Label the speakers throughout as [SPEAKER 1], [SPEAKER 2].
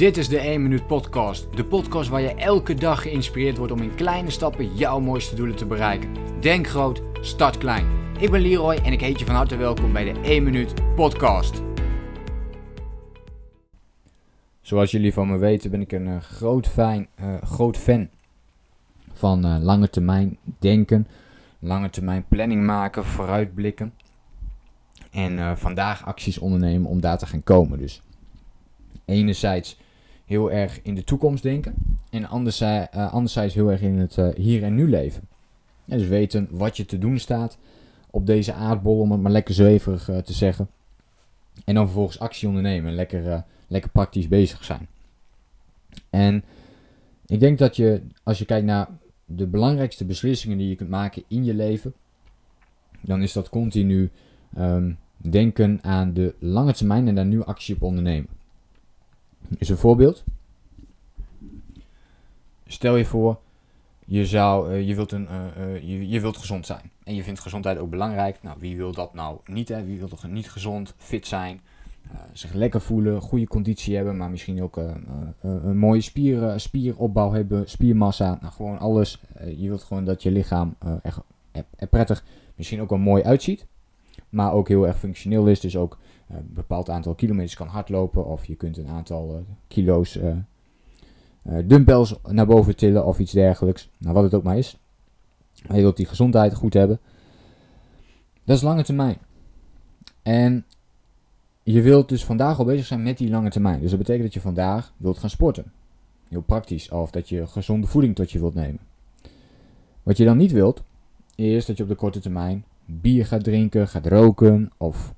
[SPEAKER 1] Dit is de 1 Minuut Podcast. De podcast waar je elke dag geïnspireerd wordt om in kleine stappen jouw mooiste doelen te bereiken. Denk groot, start klein. Ik ben Leroy en ik heet je van harte welkom bij de 1 Minuut Podcast.
[SPEAKER 2] Zoals jullie van me weten ben ik een uh, groot, fijn, uh, groot fan van uh, lange termijn denken, lange termijn planning maken, vooruitblikken. En vandaag acties ondernemen om daar te gaan komen. Dus enerzijds heel erg in de toekomst denken. En anderzijds, uh, anderzijds heel erg in het uh, hier en nu leven. dus weten wat je te doen staat op deze aardbol, om het maar lekker zweverig uh, te zeggen. En dan vervolgens actie ondernemen. Lekker, lekker praktisch bezig zijn. En ik denk dat je, als je kijkt naar de belangrijkste beslissingen die je kunt maken in je leven, dan is dat continu um, denken aan de lange termijn en daar nu actie op ondernemen. Is een voorbeeld. Stel je voor, je, zou, uh, je, wilt een, uh, uh, je, je, wilt gezond zijn. En je vindt gezondheid ook belangrijk. Nou, wie wil dat nou niet? Hè? Wie wil toch niet gezond, fit zijn? zich lekker voelen, goede conditie hebben, maar misschien ook een mooie spier, spieropbouw hebben, spiermassa. Nou, gewoon alles. je wilt gewoon dat je lichaam echt, er prettig, misschien ook wel mooi uitziet. Maar ook heel erg functioneel is. Dus ook een bepaald aantal kilometers kan hardlopen. Of je kunt een aantal kilo's uh, dumbbells naar boven tillen of iets dergelijks. Nou, wat het ook maar is. Maar je wilt die gezondheid goed hebben. Dat is lange termijn. En je wilt dus vandaag al bezig zijn met die lange termijn. Dus dat betekent dat je vandaag wilt gaan sporten. Heel praktisch. Of dat je gezonde voeding tot je wilt nemen. Wat je dan niet wilt, is dat je op de korte termijn bier gaat drinken, gaat roken of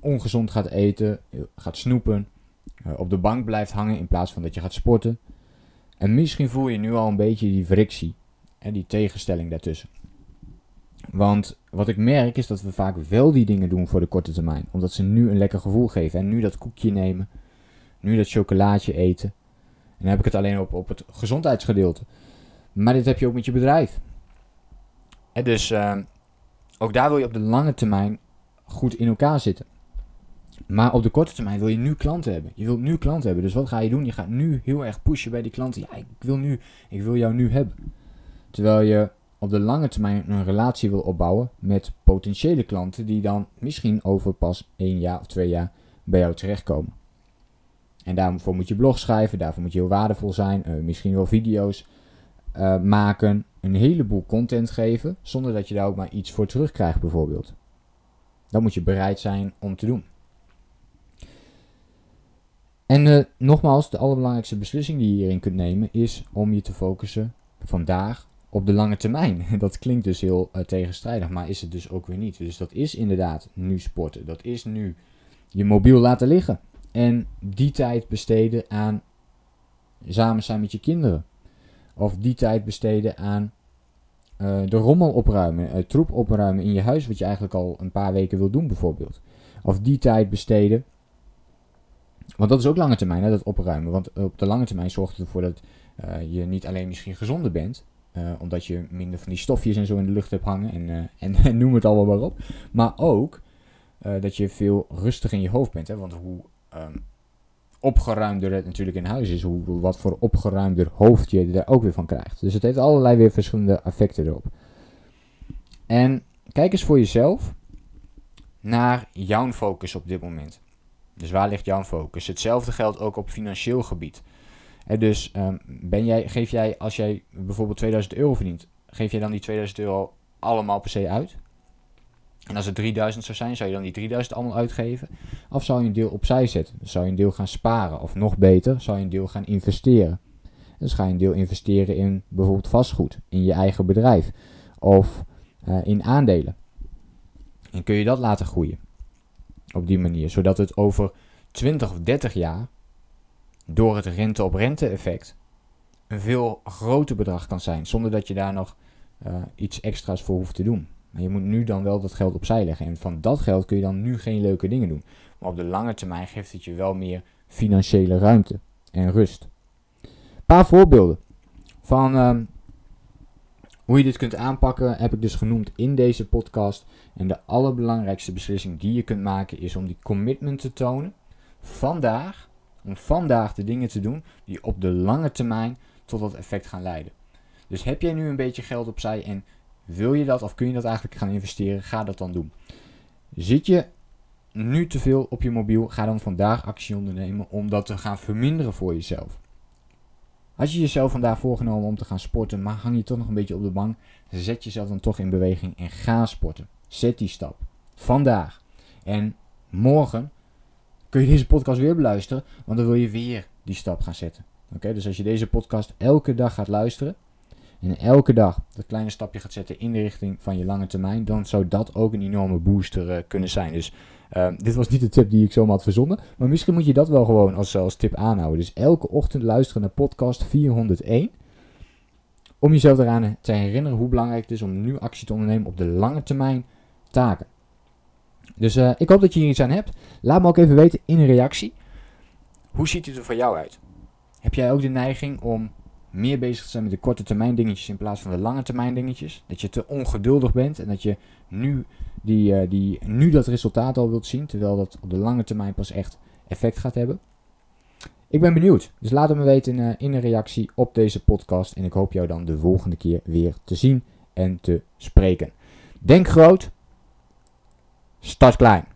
[SPEAKER 2] ongezond gaat eten, gaat snoepen, uh, op de bank blijft hangen in plaats van dat je gaat sporten. En misschien voel je nu al een beetje die frictie en die tegenstelling daartussen. Want wat ik merk is dat we vaak wel die dingen doen voor de korte termijn. Omdat ze nu een lekker gevoel geven. En nu dat koekje nemen. Nu dat chocolaatje eten. En dan heb ik het alleen op, op het gezondheidsgedeelte. Maar dit heb je ook met je bedrijf. Dus ook daar wil je op de lange termijn goed in elkaar zitten. Maar op de korte termijn wil je nu klanten hebben. Je wilt nu klanten hebben. Dus wat ga je doen? Je gaat nu heel erg pushen bij die klanten. Ja, ik wil nu, ik wil jou nu hebben. Terwijl je op de lange termijn een relatie wil opbouwen met potentiële klanten die dan misschien over pas één jaar of twee jaar bij jou terechtkomen. En daarvoor moet je blog schrijven, daarvoor moet je heel waardevol zijn, uh, misschien wel video's uh, maken, een heleboel content geven, zonder dat je daar ook maar iets voor terugkrijgt bijvoorbeeld. Dat moet je bereid zijn om te doen. En uh, nogmaals, de allerbelangrijkste beslissing die je hierin kunt nemen is om je te focussen vandaag op de lange termijn. Dat klinkt dus heel uh, tegenstrijdig, maar is het dus ook weer niet. Dus dat is inderdaad nu sporten. Dat is nu je mobiel laten liggen. En die tijd besteden aan samen zijn met je kinderen. Of die tijd besteden aan uh, de rommel opruimen, troep opruimen in je huis, wat je eigenlijk al een paar weken wil doen bijvoorbeeld. Of die tijd besteden want dat is ook lange termijn, hè, dat opruimen. Want op de lange termijn zorgt het ervoor dat uh, je niet alleen misschien gezonder bent. Omdat je minder van die stofjes en zo in de lucht hebt hangen. En, en, noem het allemaal maar op. Maar ook dat je veel rustiger in je hoofd bent. Hè? Want hoe um, opgeruimder het natuurlijk in huis is. Hoe, wat voor opgeruimder hoofd je er ook weer van krijgt. Dus het heeft allerlei weer verschillende effecten erop. En kijk eens voor jezelf naar jouw focus op dit moment. Dus waar ligt jouw focus? Hetzelfde geldt ook op financieel gebied. En dus um, ben jij, geef jij, als jij bijvoorbeeld 2000 euro verdient, geef jij dan die 2000 euro allemaal per se uit? En als het 3000 zou zijn, zou je dan die 3000 allemaal uitgeven? Of zou je een deel opzij zetten? Zou je een deel gaan sparen? Of nog beter, zou je een deel gaan investeren? Dus ga je een deel investeren in bijvoorbeeld vastgoed, in je eigen bedrijf of uh, in aandelen. En kun je dat laten groeien? op die manier. Zodat het over 20 of 30 jaar door het rente-op-rente effect een veel groter bedrag kan zijn. Zonder dat je daar nog uh, iets extra's voor hoeft te doen. Maar je moet nu dan wel dat geld opzij leggen. En van dat geld kun je dan nu geen leuke dingen doen. Maar op de lange termijn geeft het je wel meer financiële ruimte en rust. Een paar voorbeelden van uh, hoe je dit kunt aanpakken heb ik dus genoemd in deze podcast. En de allerbelangrijkste beslissing die je kunt maken is om die commitment te tonen. Vandaag om vandaag de dingen te doen die op de lange termijn tot dat effect gaan leiden. Dus heb jij nu een beetje geld opzij en wil je dat of kun je dat eigenlijk gaan investeren, ga dat dan doen. Zit je nu te veel op je mobiel, ga dan vandaag actie ondernemen om dat te gaan verminderen voor jezelf. Als je jezelf vandaag voorgenomen om te gaan sporten, maar hang je toch nog een beetje op de bank, zet jezelf dan toch in beweging en ga sporten. Zet die stap. Vandaag. En morgen kun je deze podcast weer beluisteren, want dan wil je weer die stap gaan zetten. Oké, dus als je deze podcast elke dag gaat luisteren en elke dag dat kleine stapje gaat zetten in de richting van je lange termijn, dan zou dat ook een enorme booster uh, kunnen zijn. Dus uh, dit was niet de tip die ik zomaar had verzonnen, maar misschien moet je dat wel gewoon als, als tip aanhouden. Dus elke ochtend luisteren naar podcast 401 om jezelf eraan te herinneren hoe belangrijk het is om nu actie te ondernemen op de lange termijn taken. Dus uh, ik hoop dat je hier iets aan hebt. Laat me ook even weten in een reactie. Hoe ziet het er voor jou uit? Heb jij ook de neiging om meer bezig te zijn met de korte termijn dingetjes in plaats van de lange termijn dingetjes? Dat je te ongeduldig bent en dat je nu, die, uh, die, nu dat resultaat al wilt zien, terwijl dat op de lange termijn pas echt effect gaat hebben? Ik ben benieuwd. Dus laat het me weten in, in een reactie op deze podcast. En ik hoop jou dan de volgende keer weer te zien en te spreken. Denk groot, start klein.